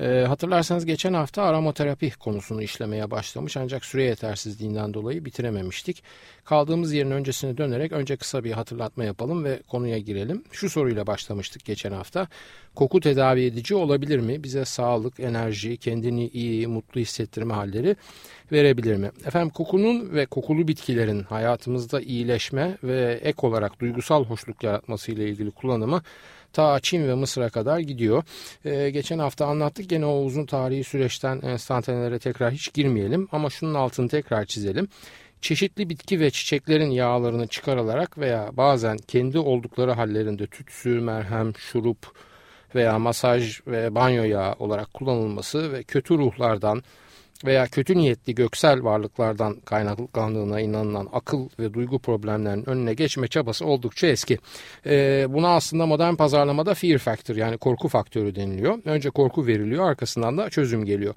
E, hatırlarsanız geçen hafta aromaterapi konusunu işlemeye başlamış ancak süre yetersizliğinden dolayı bitirememiştik. Kaldığımız yerin öncesine dönerek önce kısa bir hatırlatma yapalım ve konuya girelim. Şu soruyla başlamıştık geçen hafta. Koku tedavi edici olabilir mi? Bize sağlık, enerji, kendini iyi, mutlu hissettirme halleri verebilir mi? Efendim kokunun ve kokulu bitkilerin hayatımızda iyileşme ve ek olarak duygusal hoşluk yaratması ile ilgili kullanımı ta Çin ve Mısır'a kadar gidiyor. Ee, geçen hafta anlattık. Gene o uzun tarihi süreçten enstantanelere tekrar hiç girmeyelim. Ama şunun altını tekrar çizelim. Çeşitli bitki ve çiçeklerin yağlarını çıkarılarak veya bazen kendi oldukları hallerinde tütsü, merhem, şurup veya masaj ve banyo yağı olarak kullanılması ve kötü ruhlardan, veya kötü niyetli göksel varlıklardan kaynaklandığına inanılan akıl ve duygu problemlerinin önüne geçme çabası oldukça eski. E, buna aslında modern pazarlamada fear factor yani korku faktörü deniliyor. Önce korku veriliyor arkasından da çözüm geliyor.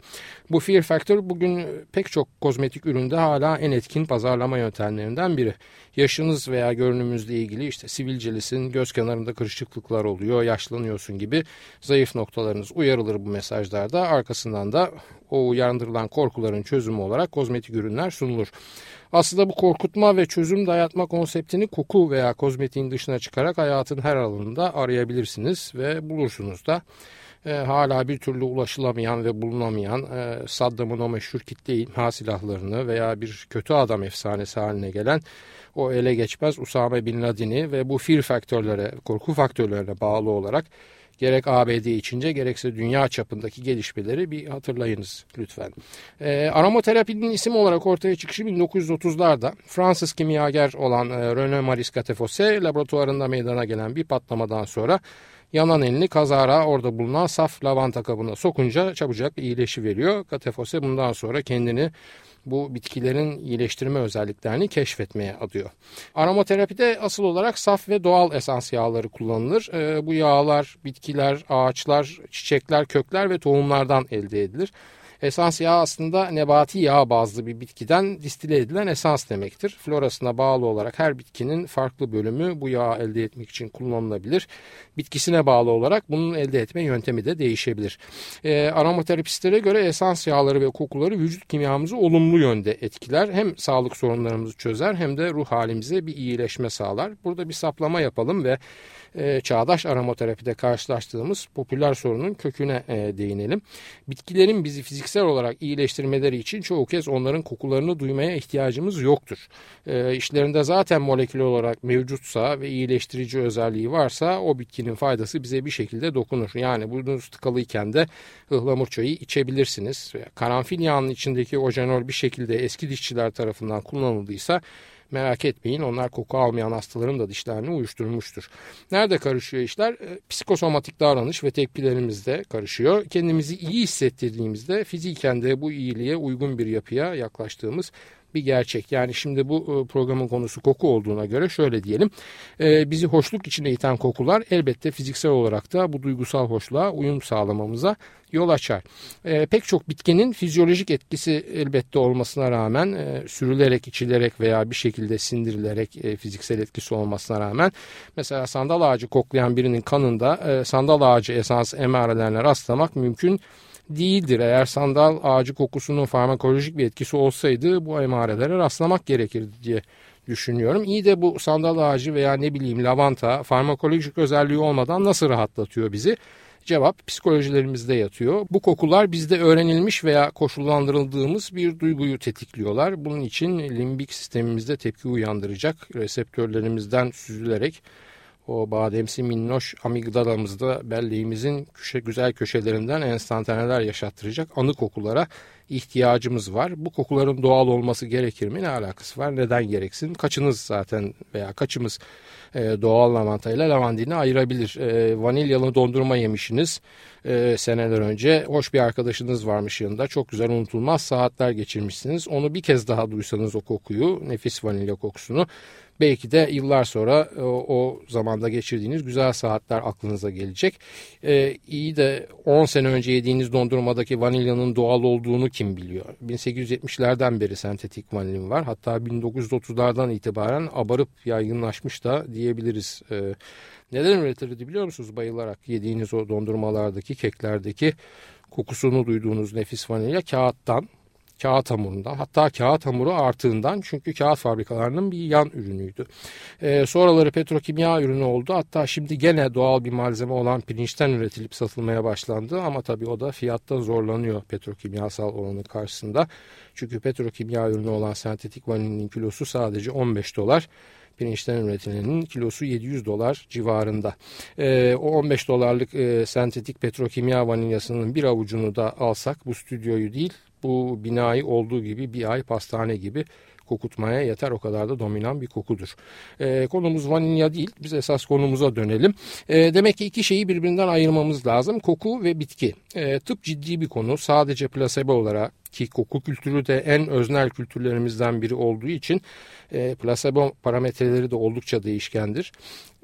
Bu fear factor bugün pek çok kozmetik üründe hala en etkin pazarlama yöntemlerinden biri. Yaşınız veya görünümüzle ilgili işte sivilcelisin, göz kenarında kırışıklıklar oluyor, yaşlanıyorsun gibi zayıf noktalarınız uyarılır bu mesajlarda. Arkasından da o uyandırılan korkuların çözümü olarak kozmetik ürünler sunulur. Aslında bu korkutma ve çözüm dayatma konseptini koku veya kozmetiğin dışına çıkarak hayatın her alanında arayabilirsiniz ve bulursunuz da. E, hala bir türlü ulaşılamayan ve bulunamayan e, Saddam'ın o meşhur kitle imha silahlarını veya bir kötü adam efsanesi haline gelen o ele geçmez Usame Bin Laden'i ve bu fear faktörlere, korku faktörlerine bağlı olarak gerek ABD içince gerekse dünya çapındaki gelişmeleri bir hatırlayınız lütfen. E, aromaterapinin isim olarak ortaya çıkışı 1930'larda Fransız kimyager olan e, René Maris Catefosse laboratuvarında meydana gelen bir patlamadan sonra yanan elini kazara orada bulunan saf lavanta kabına sokunca çabucak iyileşi veriyor. Catefosse bundan sonra kendini bu bitkilerin iyileştirme özelliklerini keşfetmeye adıyor. Aromaterapide asıl olarak saf ve doğal esans yağları kullanılır. E, bu yağlar bitkiler, ağaçlar, çiçekler, kökler ve tohumlardan elde edilir. Esans yağı aslında nebati yağ bazlı bir bitkiden distile edilen esans demektir. Florasına bağlı olarak her bitkinin farklı bölümü bu yağı elde etmek için kullanılabilir. Bitkisine bağlı olarak bunun elde etme yöntemi de değişebilir. E, aromaterapistlere göre esans yağları ve kokuları vücut kimyamızı olumlu yönde etkiler. Hem sağlık sorunlarımızı çözer hem de ruh halimize bir iyileşme sağlar. Burada bir saplama yapalım ve e, çağdaş aromaterapide karşılaştığımız popüler sorunun köküne e, değinelim. Bitkilerin bizi fiziksel olarak iyileştirmeleri için çoğu kez onların kokularını duymaya ihtiyacımız yoktur. E, işlerinde zaten molekül olarak mevcutsa ve iyileştirici özelliği varsa o bitkinin faydası bize bir şekilde dokunur. Yani burnunuz tıkalıyken de ıhlamur çayı içebilirsiniz. Karanfil yağının içindeki ojenol bir şekilde eski dişçiler tarafından kullanıldıysa Merak etmeyin onlar koku almayan hastaların da dişlerini uyuşturmuştur. Nerede karışıyor işler? E, psikosomatik davranış ve tepkilerimizde karışıyor. Kendimizi iyi hissettirdiğimizde fiziken de bu iyiliğe uygun bir yapıya yaklaştığımız bir gerçek. Yani şimdi bu e, programın konusu koku olduğuna göre şöyle diyelim. E, bizi hoşluk içine iten kokular elbette fiziksel olarak da bu duygusal hoşluğa uyum sağlamamıza yol açar. E, pek çok bitkinin fizyolojik etkisi elbette olmasına rağmen e, sürülerek, içilerek veya bir şekilde sindirilerek e, fiziksel etkisi olmasına rağmen mesela sandal ağacı koklayan birinin kanında e, sandal ağacı esans emarelerine rastlamak mümkün değildir. Eğer sandal ağacı kokusunun farmakolojik bir etkisi olsaydı bu emarelere rastlamak gerekirdi diye düşünüyorum. İyi de bu sandal ağacı veya ne bileyim lavanta farmakolojik özelliği olmadan nasıl rahatlatıyor bizi? Cevap psikolojilerimizde yatıyor. Bu kokular bizde öğrenilmiş veya koşullandırıldığımız bir duyguyu tetikliyorlar. Bunun için limbik sistemimizde tepki uyandıracak reseptörlerimizden süzülerek o bademsi minnoş amigdalamızda belleğimizin köşe, güzel köşelerinden enstantaneler yaşattıracak anı kokulara ihtiyacımız var. Bu kokuların doğal olması gerekir mi? Ne alakası var? Neden gereksin? Kaçınız zaten veya kaçımız e, doğal lavanta ile lavandini ayırabilir. E, vanilyalı dondurma yemişsiniz e, seneler önce. Hoş bir arkadaşınız varmış yanında. Çok güzel unutulmaz saatler geçirmişsiniz. Onu bir kez daha duysanız o kokuyu, nefis vanilya kokusunu belki de yıllar sonra o, o zamanda geçirdiğiniz güzel saatler aklınıza gelecek. Ee, iyi de 10 sene önce yediğiniz dondurmadaki vanilyanın doğal olduğunu kim biliyor? 1870'lerden beri sentetik vanilin var. Hatta 1930'lardan itibaren abarıp yaygınlaşmış da diyebiliriz. Ee, neden üretildi biliyor musunuz? Bayılarak yediğiniz o dondurmalardaki, keklerdeki kokusunu duyduğunuz nefis vanilya kağıttan kağıt hamurundan hatta kağıt hamuru artığından çünkü kağıt fabrikalarının bir yan ürünüydü. E, sonraları petrokimya ürünü oldu hatta şimdi gene doğal bir malzeme olan pirinçten üretilip satılmaya başlandı ama tabii o da fiyatta zorlanıyor petrokimyasal oranı karşısında. Çünkü petrokimya ürünü olan sentetik vanilinin kilosu sadece 15 dolar pirinçten üretilenin kilosu 700 dolar civarında. E, o 15 dolarlık e, sentetik petrokimya vanilyasının bir avucunu da alsak bu stüdyoyu değil bu binayı olduğu gibi bir ay pastane gibi kokutmaya yeter o kadar da dominan bir kokudur. E, konumuz vanilya değil biz esas konumuza dönelim. E, demek ki iki şeyi birbirinden ayırmamız lazım koku ve bitki. E, tıp ciddi bir konu sadece plasebo olarak ki koku kültürü de en öznel kültürlerimizden biri olduğu için e, plasebo parametreleri de oldukça değişkendir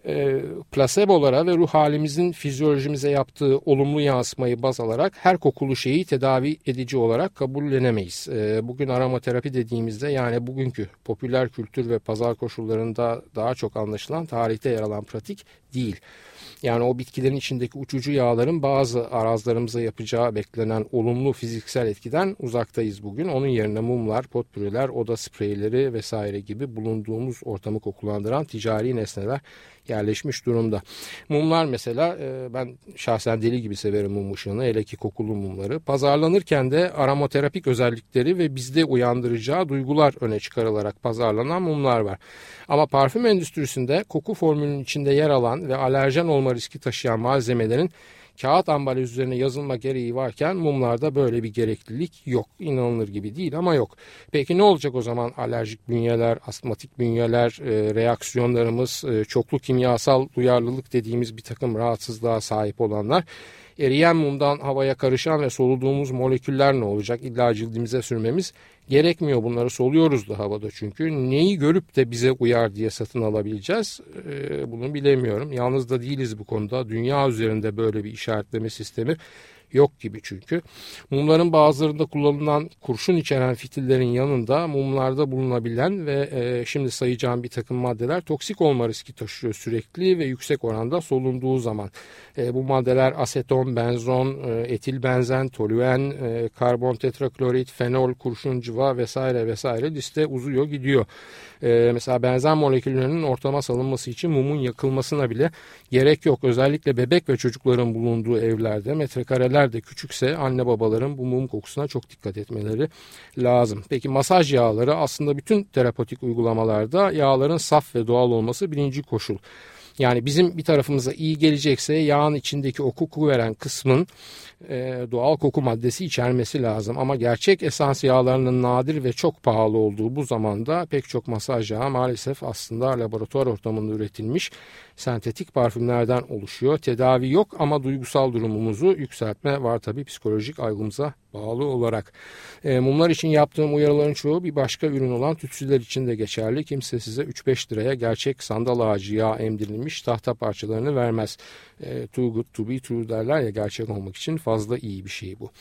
e, plasebolara ve ruh halimizin fizyolojimize yaptığı olumlu yansımayı baz alarak her kokulu şeyi tedavi edici olarak kabullenemeyiz. E, bugün aromaterapi dediğimizde yani bugünkü popüler kültür ve pazar koşullarında daha çok anlaşılan tarihte yer alan pratik değil. Yani o bitkilerin içindeki uçucu yağların bazı arazlarımıza yapacağı beklenen olumlu fiziksel etkiden uzaktayız bugün. Onun yerine mumlar, potpürüler, oda spreyleri vesaire gibi bulunduğumuz ortamı kokulandıran ticari nesneler yerleşmiş durumda. Mumlar mesela e, ben şahsen deli gibi severim mum ışığını hele ki kokulu mumları. Pazarlanırken de aromaterapik özellikleri ve bizde uyandıracağı duygular öne çıkarılarak pazarlanan mumlar var. Ama parfüm endüstrisinde koku formülünün içinde yer alan ve alerjen olma riski taşıyan malzemelerin kağıt ambalaj üzerine yazılma gereği varken mumlarda böyle bir gereklilik yok. İnanılır gibi değil ama yok. Peki ne olacak o zaman alerjik bünyeler, astmatik bünyeler, e, reaksiyonlarımız, e, çoklu kimyasal duyarlılık dediğimiz bir takım rahatsızlığa sahip olanlar eriyen mumdan havaya karışan ve soluduğumuz moleküller ne olacak? İlla cildimize sürmemiz gerekmiyor. Bunları soluyoruz da havada çünkü. Neyi görüp de bize uyar diye satın alabileceğiz? Ee, bunu bilemiyorum. Yalnız da değiliz bu konuda. Dünya üzerinde böyle bir işaretleme sistemi yok gibi çünkü. Mumların bazılarında kullanılan kurşun içeren fitillerin yanında mumlarda bulunabilen ve e, şimdi sayacağım bir takım maddeler toksik olma riski taşıyor sürekli ve yüksek oranda solunduğu zaman. E, bu maddeler aseton, benzon, e, etil benzen, toluen, e, karbon tetraklorit, fenol, kurşun cıva vesaire vesaire liste uzuyor gidiyor. E, mesela benzen moleküllerinin ortama salınması için mumun yakılmasına bile gerek yok. Özellikle bebek ve çocukların bulunduğu evlerde metrekareler de küçükse anne babaların bu mum kokusuna çok dikkat etmeleri lazım. Peki masaj yağları aslında bütün terapotik uygulamalarda yağların saf ve doğal olması birinci koşul. Yani bizim bir tarafımıza iyi gelecekse yağın içindeki o koku veren kısmın e, doğal koku maddesi içermesi lazım. Ama gerçek esans yağlarının nadir ve çok pahalı olduğu bu zamanda pek çok masaj yağı maalesef aslında laboratuvar ortamında üretilmiş sentetik parfümlerden oluşuyor. Tedavi yok ama duygusal durumumuzu yükseltme var tabii psikolojik algımıza bağlı olarak. E, mumlar için yaptığım uyarıların çoğu bir başka ürün olan tütsüler için de geçerli. Kimse size 3-5 liraya gerçek sandal ağacı yağı emdirilmiş tahta parçalarını vermez. E, too good to be true derler ya gerçek olmak için fazla iyi bir şey bu.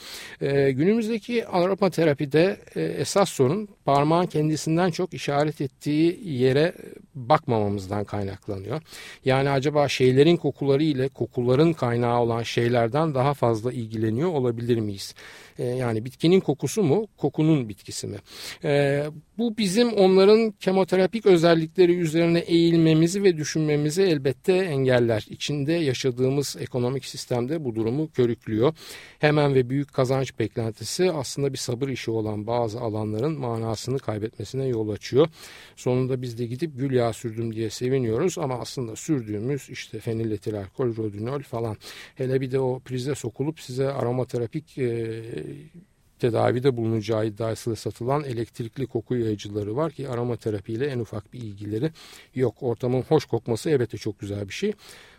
E, günümüzdeki aromaterapide e, esas sorun parmağın kendisinden çok işaret ettiği yere bakmamamızdan kaynaklanıyor. Yani acaba şeylerin kokuları ile kokuların kaynağı olan şeylerden daha fazla ilgileniyor olabilir miyiz? E, yani bitkinin kokusu mu, kokunun bitkisi mi? E, bu bizim onların kemoterapik özellikleri üzerine eğilmemizi ve düşünmemizi elbette engeller. İçinde yaşadığımız ekonomik sistemde bu durumu körüklüyor. Hemen ve büyük kazanç beklentisi aslında bir sabır işi olan bazı alanların manasını kaybetmesine yol açıyor. Sonunda biz de gidip gül yağı sürdüm diye seviniyoruz ama aslında sürdüğümüz işte feniletil alkol, rodinol falan. Hele bir de o prize sokulup size aromaterapik e, tedavide bulunacağı iddiasıyla satılan elektrikli koku yayıcıları var ki aromaterapiyle en ufak bir ilgileri yok. Ortamın hoş kokması elbette çok güzel bir şey.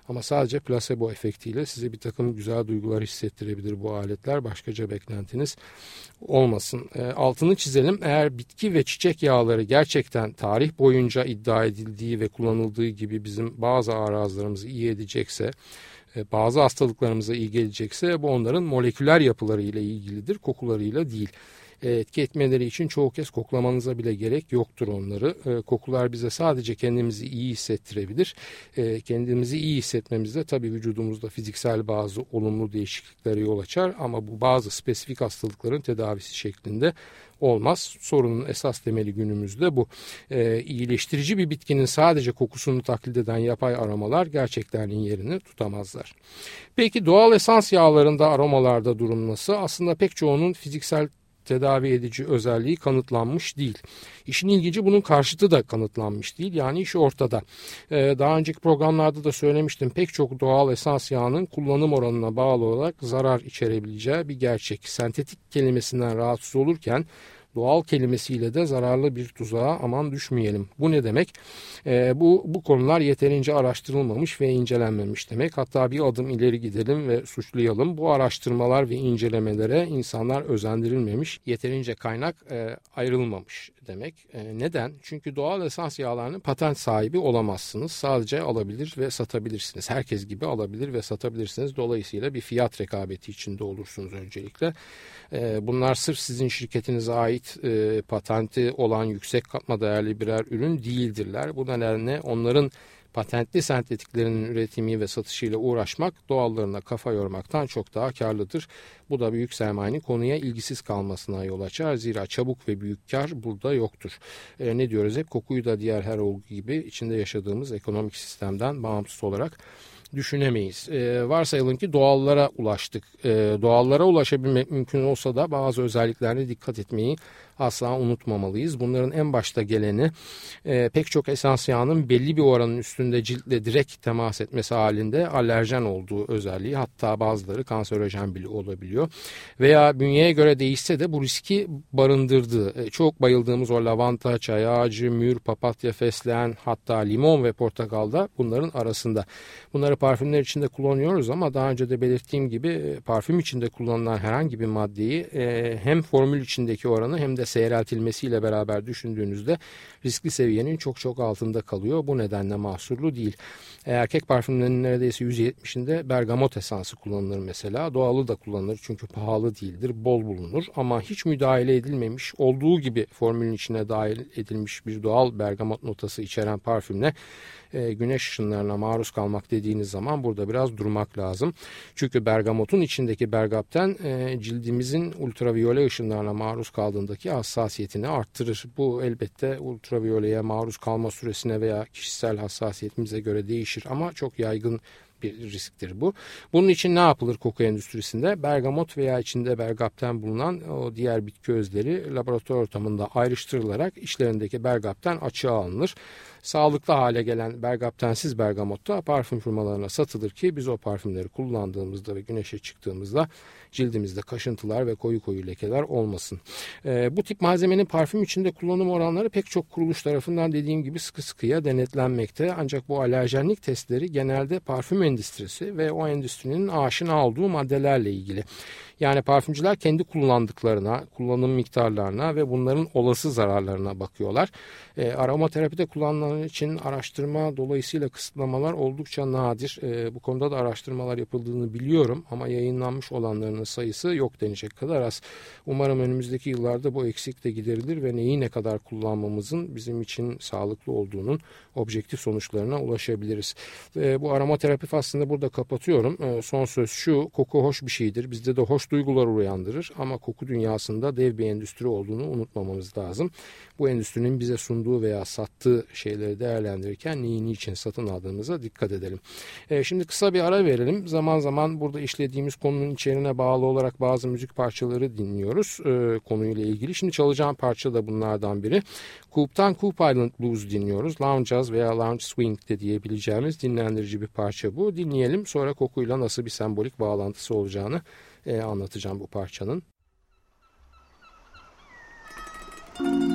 Ama sadece plasebo efektiyle size bir takım güzel duygular hissettirebilir bu aletler. Başkaca beklentiniz olmasın. E, altını çizelim. Eğer bitki ve çiçek yağları gerçekten tarih boyunca iddia edildiği ve kullanıldığı gibi bizim bazı arazlarımızı iyi edecekse bazı hastalıklarımıza iyi gelecekse bu onların moleküler yapılarıyla ilgilidir, kokularıyla değil. E, etki etmeleri için çoğu kez koklamanıza bile gerek yoktur onları. E, kokular bize sadece kendimizi iyi hissettirebilir. Kendimizi iyi hissetmemizde tabii vücudumuzda fiziksel bazı olumlu değişikliklere yol açar ama bu bazı spesifik hastalıkların tedavisi şeklinde olmaz. Sorunun esas temeli günümüzde bu. E, iyileştirici bir bitkinin sadece kokusunu taklit eden yapay aromalar gerçeklerin yerini tutamazlar. Peki doğal esans yağlarında aromalarda durum nasıl? Aslında pek çoğunun fiziksel tedavi edici özelliği kanıtlanmış değil. İşin ilginci bunun karşıtı da kanıtlanmış değil. Yani iş ortada. Ee, daha önceki programlarda da söylemiştim. Pek çok doğal esans yağının kullanım oranına bağlı olarak zarar içerebileceği bir gerçek. Sentetik kelimesinden rahatsız olurken doğal kelimesiyle de zararlı bir tuzağa aman düşmeyelim. Bu ne demek? E, bu, bu konular yeterince araştırılmamış ve incelenmemiş demek. Hatta bir adım ileri gidelim ve suçlayalım. Bu araştırmalar ve incelemelere insanlar özendirilmemiş, yeterince kaynak e, ayrılmamış demek. E, neden? Çünkü doğal esans yağlarının patent sahibi olamazsınız. Sadece alabilir ve satabilirsiniz. Herkes gibi alabilir ve satabilirsiniz. Dolayısıyla bir fiyat rekabeti içinde olursunuz öncelikle. E, bunlar sırf sizin şirketinize ait e, patenti olan yüksek katma değerli birer ürün değildirler. Bu nedenle onların patentli sentetiklerinin üretimi ve satışıyla uğraşmak doğallarına kafa yormaktan çok daha karlıdır. Bu da büyük sermayenin konuya ilgisiz kalmasına yol açar. Zira çabuk ve büyük kar burada yoktur. E, ne diyoruz hep kokuyu da diğer her olgu gibi içinde yaşadığımız ekonomik sistemden bağımsız olarak düşünemeyiz. E, varsayalım ki doğallara ulaştık. E, doğallara ulaşabilmek mümkün olsa da bazı özelliklerine dikkat etmeyi asla unutmamalıyız. Bunların en başta geleni e, pek çok esans yağının belli bir oranın üstünde ciltle direkt temas etmesi halinde alerjen olduğu özelliği hatta bazıları kanserojen bile olabiliyor. Veya bünyeye göre değişse de bu riski barındırdığı. E, çok bayıldığımız o lavanta, çay ağacı, mür, papatya, fesleğen hatta limon ve portakalda bunların arasında. Bunları parfümler içinde kullanıyoruz ama daha önce de belirttiğim gibi e, parfüm içinde kullanılan herhangi bir maddeyi e, hem formül içindeki oranı hem de seyreltilmesiyle beraber düşündüğünüzde riskli seviyenin çok çok altında kalıyor. Bu nedenle mahsurlu değil. Erkek parfümlerinin neredeyse %70'inde bergamot esansı kullanılır mesela. Doğalı da kullanılır çünkü pahalı değildir, bol bulunur ama hiç müdahale edilmemiş, olduğu gibi formülün içine dahil edilmiş bir doğal bergamot notası içeren parfümle e, güneş ışınlarına maruz kalmak dediğiniz zaman burada biraz durmak lazım. Çünkü bergamotun içindeki bergapten e, cildimizin ultraviyole ışınlarına maruz kaldığındaki hassasiyetini arttırır. Bu elbette ultraviyoleye maruz kalma süresine veya kişisel hassasiyetimize göre değişir ama çok yaygın bir risktir bu. Bunun için ne yapılır koku endüstrisinde? Bergamot veya içinde bergapten bulunan o diğer bitki özleri laboratuvar ortamında ayrıştırılarak içlerindeki bergapten açığa alınır sağlıklı hale gelen bergaptensiz bergamot da parfüm firmalarına satılır ki biz o parfümleri kullandığımızda ve güneşe çıktığımızda cildimizde kaşıntılar ve koyu koyu lekeler olmasın. E, bu tip malzemenin parfüm içinde kullanım oranları pek çok kuruluş tarafından dediğim gibi sıkı sıkıya denetlenmekte. Ancak bu alerjenlik testleri genelde parfüm endüstrisi ve o endüstrinin aşina olduğu maddelerle ilgili. Yani parfümcüler kendi kullandıklarına, kullanım miktarlarına ve bunların olası zararlarına bakıyorlar. E, aromaterapide kullanılan için araştırma dolayısıyla kısıtlamalar oldukça nadir. E, bu konuda da araştırmalar yapıldığını biliyorum ama yayınlanmış olanların sayısı yok denecek kadar az. Umarım önümüzdeki yıllarda bu eksik de giderilir ve neyi ne kadar kullanmamızın bizim için sağlıklı olduğunun objektif sonuçlarına ulaşabiliriz. E, bu aromaterapi aslında burada kapatıyorum. Ee, son söz şu koku hoş bir şeydir. Bizde de hoş duygular uyandırır ama koku dünyasında dev bir endüstri olduğunu unutmamamız lazım. Bu endüstrinin bize sunduğu veya sattığı şeyleri değerlendirirken neyi niçin satın aldığımıza dikkat edelim. Ee, şimdi kısa bir ara verelim. Zaman zaman burada işlediğimiz konunun içeriğine bağlı olarak bazı müzik parçaları dinliyoruz e, konuyla ilgili. Şimdi çalacağım parça da bunlardan biri. Coop'tan Coop Island Blues dinliyoruz. Lounge Jazz veya Lounge Swing de diyebileceğimiz dinlendirici bir parça bu. Dinleyelim sonra kokuyla nasıl bir sembolik bağlantısı olacağını e, anlatacağım bu parçanın. Müzik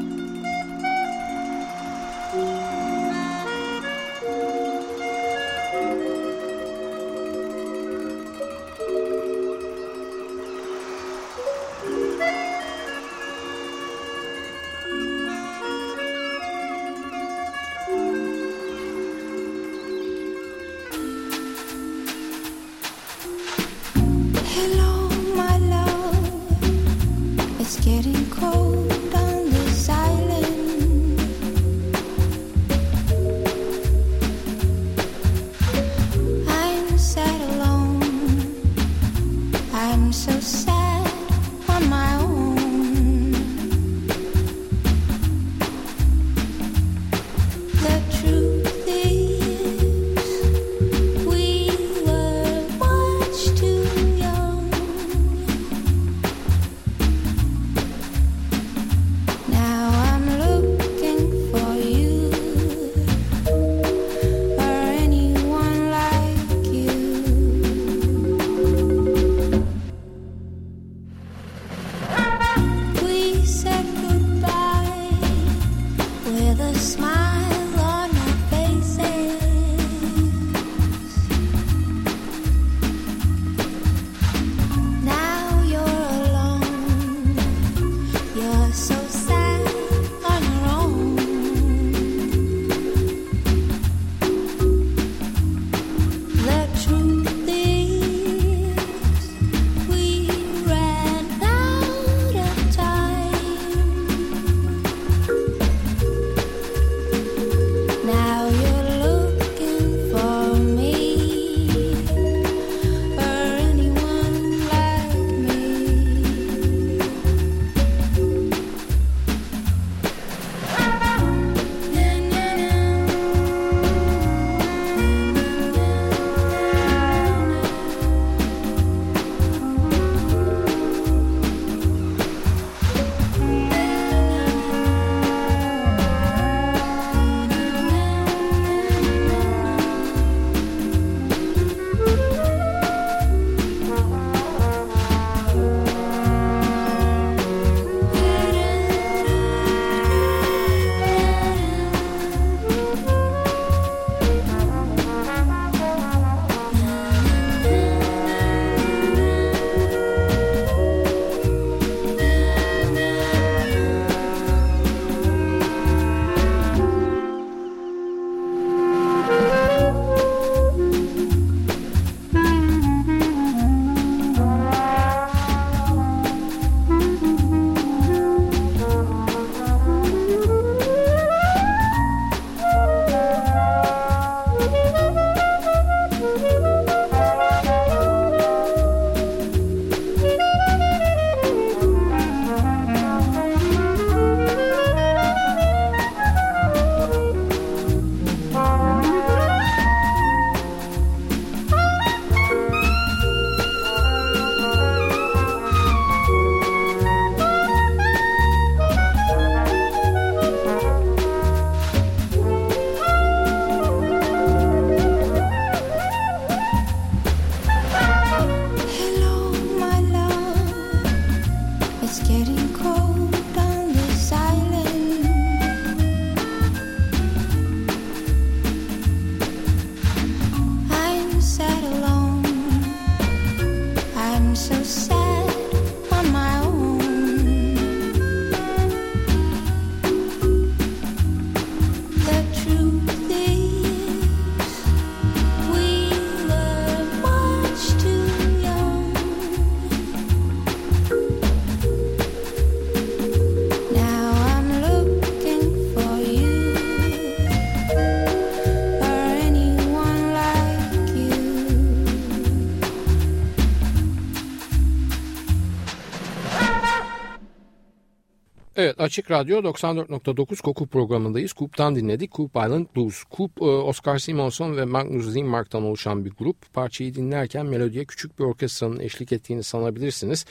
Açık Radyo 94.9 Koku programındayız. Coop'tan dinledik. Coop Island Blues. Coop, e, Oscar Simonson ve Magnus Zimmark'tan oluşan bir grup. Parçayı dinlerken melodiye küçük bir orkestranın eşlik ettiğini sanabilirsiniz.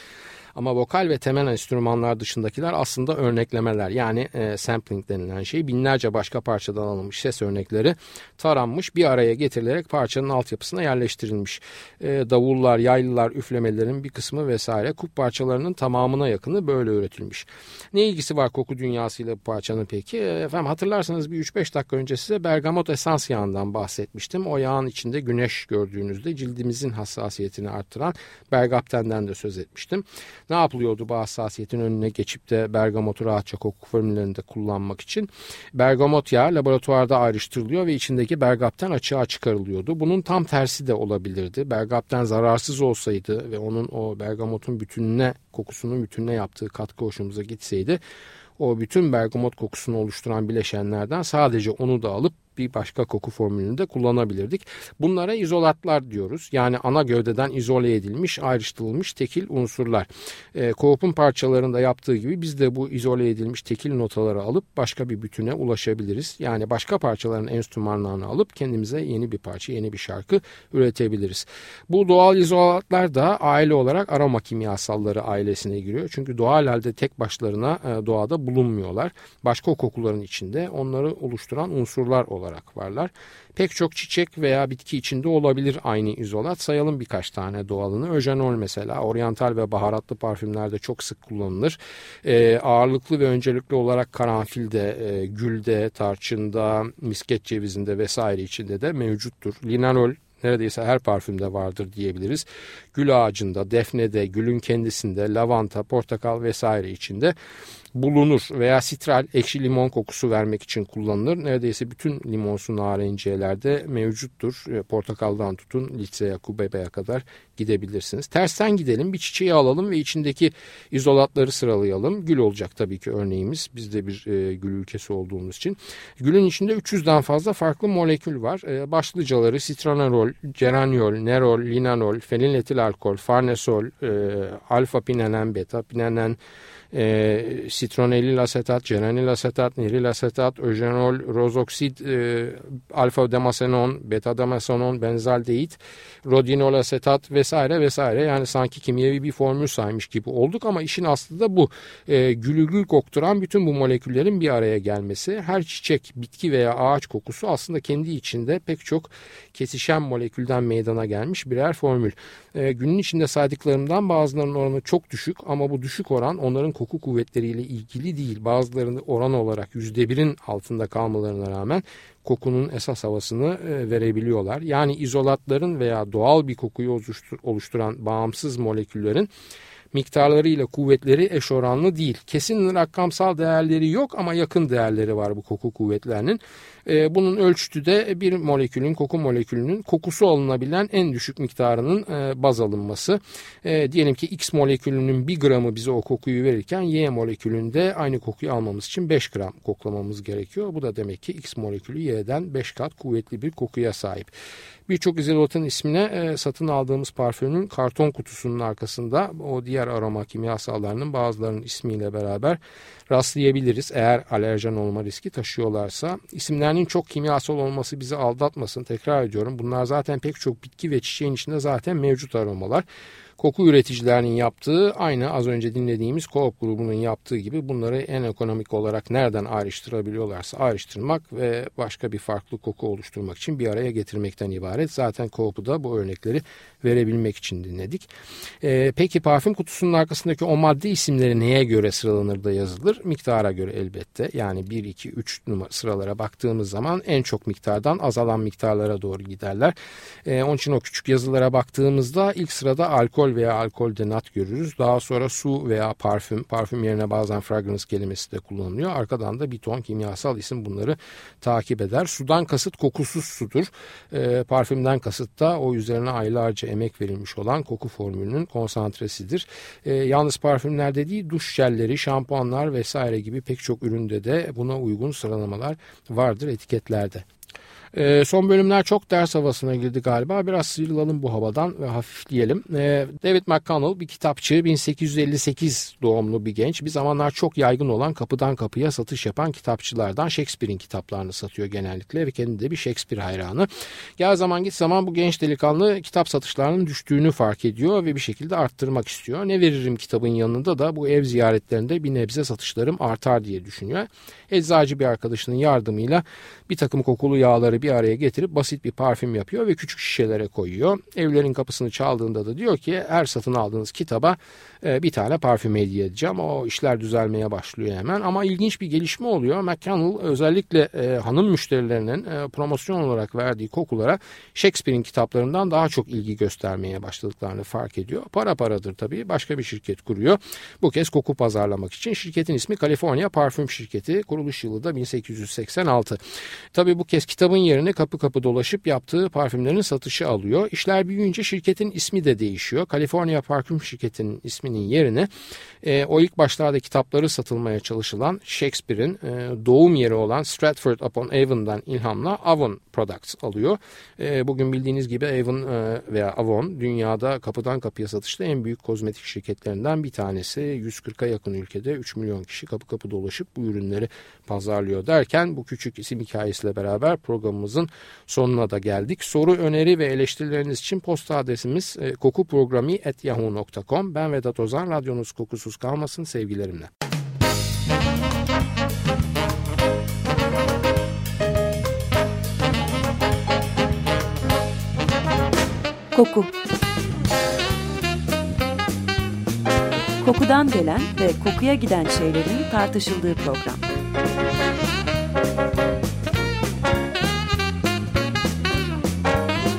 Ama vokal ve temel enstrümanlar dışındakiler aslında örneklemeler. Yani e, sampling denilen şey binlerce başka parçadan alınmış ses örnekleri taranmış bir araya getirilerek parçanın altyapısına yerleştirilmiş. E, davullar, yaylılar, üflemelerin bir kısmı vesaire kup parçalarının tamamına yakını böyle üretilmiş. Ne ilgisi var koku dünyasıyla bu parçanın peki? E, efendim hatırlarsanız bir 3-5 dakika önce size bergamot esans yağından bahsetmiştim. O yağın içinde güneş gördüğünüzde cildimizin hassasiyetini arttıran bergaptenden de söz etmiştim ne yapılıyordu bu hassasiyetin önüne geçip de bergamotu rahatça koku formüllerinde kullanmak için? Bergamot yağı laboratuvarda ayrıştırılıyor ve içindeki bergapten açığa çıkarılıyordu. Bunun tam tersi de olabilirdi. Bergapten zararsız olsaydı ve onun o bergamotun bütününe, kokusunun bütününe yaptığı katkı hoşumuza gitseydi o bütün bergamot kokusunu oluşturan bileşenlerden sadece onu da alıp bir başka koku formülünde kullanabilirdik. Bunlara izolatlar diyoruz. Yani ana gövdeden izole edilmiş, ayrıştırılmış tekil unsurlar. E, Coop'un parçalarında yaptığı gibi biz de bu izole edilmiş tekil notaları alıp başka bir bütüne ulaşabiliriz. Yani başka parçaların enstrümanlarını alıp kendimize yeni bir parça, yeni bir şarkı üretebiliriz. Bu doğal izolatlar da aile olarak aroma kimyasalları ailesine giriyor. Çünkü doğal halde tek başlarına e, doğada bulunmuyorlar. Başka kokuların içinde onları oluşturan unsurlar olarak olarak varlar. Pek çok çiçek veya bitki içinde olabilir aynı izolat. Sayalım birkaç tane doğalını. Öjenol mesela oryantal ve baharatlı parfümlerde çok sık kullanılır. E, ağırlıklı ve öncelikli olarak karanfilde, e, gülde, tarçında, misket cevizinde vesaire içinde de mevcuttur. Linalol neredeyse her parfümde vardır diyebiliriz. Gül ağacında, defnede, gülün kendisinde, lavanta, portakal vesaire içinde bulunur veya sitral ekşi limon kokusu vermek için kullanılır. Neredeyse bütün limonsu narenciyelerde mevcuttur. E, portakaldan tutun litreye, kubebeye kadar gidebilirsiniz. Tersten gidelim bir çiçeği alalım ve içindeki izolatları sıralayalım. Gül olacak tabii ki örneğimiz. Biz de bir e, gül ülkesi olduğumuz için. Gülün içinde 300'den fazla farklı molekül var. E, başlıcaları sitranerol, geraniol, nerol, linanol, feniletil alkol, farnesol, e, alfa pinenen, beta pinenen, e, sitronelil asetat, geranil asetat, niril asetat, öjenol, rozoksit, e, alfa demasenon, beta demasenon, benzaldehit, rodinol asetat vesaire vesaire. Yani sanki kimyevi bir formül saymış gibi olduk ama işin aslı da bu. E, gülü gül kokturan bütün bu moleküllerin bir araya gelmesi. Her çiçek, bitki veya ağaç kokusu aslında kendi içinde pek çok kesişen molekülden meydana gelmiş birer formül. E, günün içinde saydıklarımdan bazılarının oranı çok düşük ama bu düşük oran onların koku kuvvetleriyle ilgili değil. Bazılarını oran olarak yüzde birin altında kalmalarına rağmen kokunun esas havasını e, verebiliyorlar. Yani izolatların veya doğal bir kokuyu oluşturan bağımsız moleküllerin miktarlarıyla kuvvetleri eş oranlı değil. Kesin rakamsal değerleri yok ama yakın değerleri var bu koku kuvvetlerinin. E, bunun ölçütü de bir molekülün, koku molekülünün kokusu alınabilen en düşük miktarının e, baz alınması. E, diyelim ki X molekülünün 1 gramı bize o kokuyu verirken Y molekülünde aynı kokuyu almamız için 5 gram koklamamız gerekiyor. Bu da demek ki X molekülü Y'den 5 kat kuvvetli bir kokuya sahip. Birçok izolatın ismine e, satın aldığımız parfümün karton kutusunun arkasında o diğer aroma kimyasallarının bazılarının ismiyle beraber rastlayabiliriz. Eğer alerjen olma riski taşıyorlarsa. isimlerinin çok kimyasal olması bizi aldatmasın. Tekrar ediyorum bunlar zaten pek çok bitki ve çiçeğin içinde zaten mevcut aromalar koku üreticilerinin yaptığı aynı az önce dinlediğimiz Coop grubunun yaptığı gibi bunları en ekonomik olarak nereden ayrıştırabiliyorlarsa ayrıştırmak ve başka bir farklı koku oluşturmak için bir araya getirmekten ibaret. Zaten Coop'u da bu örnekleri verebilmek için dinledik. Ee, peki parfüm kutusunun arkasındaki o madde isimleri neye göre sıralanır da yazılır? Miktara göre elbette. Yani 1, 2, 3 numara sıralara baktığımız zaman en çok miktardan azalan miktarlara doğru giderler. Ee, onun için o küçük yazılara baktığımızda ilk sırada alkol alkol veya alkol denat görürüz. Daha sonra su veya parfüm, parfüm yerine bazen fragrance kelimesi de kullanılıyor. Arkadan da bir ton kimyasal isim bunları takip eder. Sudan kasıt kokusuz sudur. E, parfümden kasıt da o üzerine aylarca emek verilmiş olan koku formülünün konsantresidir. E, yalnız parfümlerde değil duş jelleri, şampuanlar vesaire gibi pek çok üründe de buna uygun sıralamalar vardır etiketlerde. E, son bölümler çok ders havasına girdi galiba. Biraz sıyrılalım bu havadan ve hafifleyelim. E, David McConnell bir kitapçı 1858 doğumlu bir genç. Bir zamanlar çok yaygın olan kapıdan kapıya satış yapan kitapçılardan Shakespeare'in kitaplarını satıyor genellikle ve kendi de bir Shakespeare hayranı. Gel zaman git zaman bu genç delikanlı kitap satışlarının düştüğünü fark ediyor ve bir şekilde arttırmak istiyor. Ne veririm kitabın yanında da bu ev ziyaretlerinde bir nebze satışlarım artar diye düşünüyor. Eczacı bir arkadaşının yardımıyla bir takım kokulu yağları bir araya getirip basit bir parfüm yapıyor ve küçük şişelere koyuyor. Evlerin kapısını çaldığında da diyor ki her satın aldığınız kitaba e, bir tane parfüm hediye edeceğim. O işler düzelmeye başlıyor hemen ama ilginç bir gelişme oluyor. McConnell özellikle e, hanım müşterilerinin e, promosyon olarak verdiği kokulara Shakespeare'in kitaplarından daha çok ilgi göstermeye başladıklarını fark ediyor. Para paradır tabii. Başka bir şirket kuruyor. Bu kez koku pazarlamak için. Şirketin ismi California Parfüm Şirketi. Kuruluş yılı da 1886. Tabii bu kez kitabın yerine kapı kapı dolaşıp yaptığı parfümlerin satışı alıyor. İşler büyüyünce şirketin ismi de değişiyor. California Parfüm Şirketi'nin isminin yerine e, o ilk başlarda kitapları satılmaya çalışılan Shakespeare'in e, doğum yeri olan Stratford upon Avon'dan ilhamla Avon Products alıyor. E, bugün bildiğiniz gibi Avon e, veya Avon dünyada kapıdan kapıya satışta en büyük kozmetik şirketlerinden bir tanesi. 140'a yakın ülkede 3 milyon kişi kapı kapı dolaşıp bu ürünleri pazarlıyor derken bu küçük isim hikayesiyle beraber programımızın sonuna da geldik. Soru, öneri ve eleştirileriniz için posta adresimiz e, kokuprogrami.yahoo.com. Ben Vedat Ozan, radyonuz kokusuz kalmasın sevgilerimle. Koku Kokudan gelen ve kokuya giden şeylerin tartışıldığı program.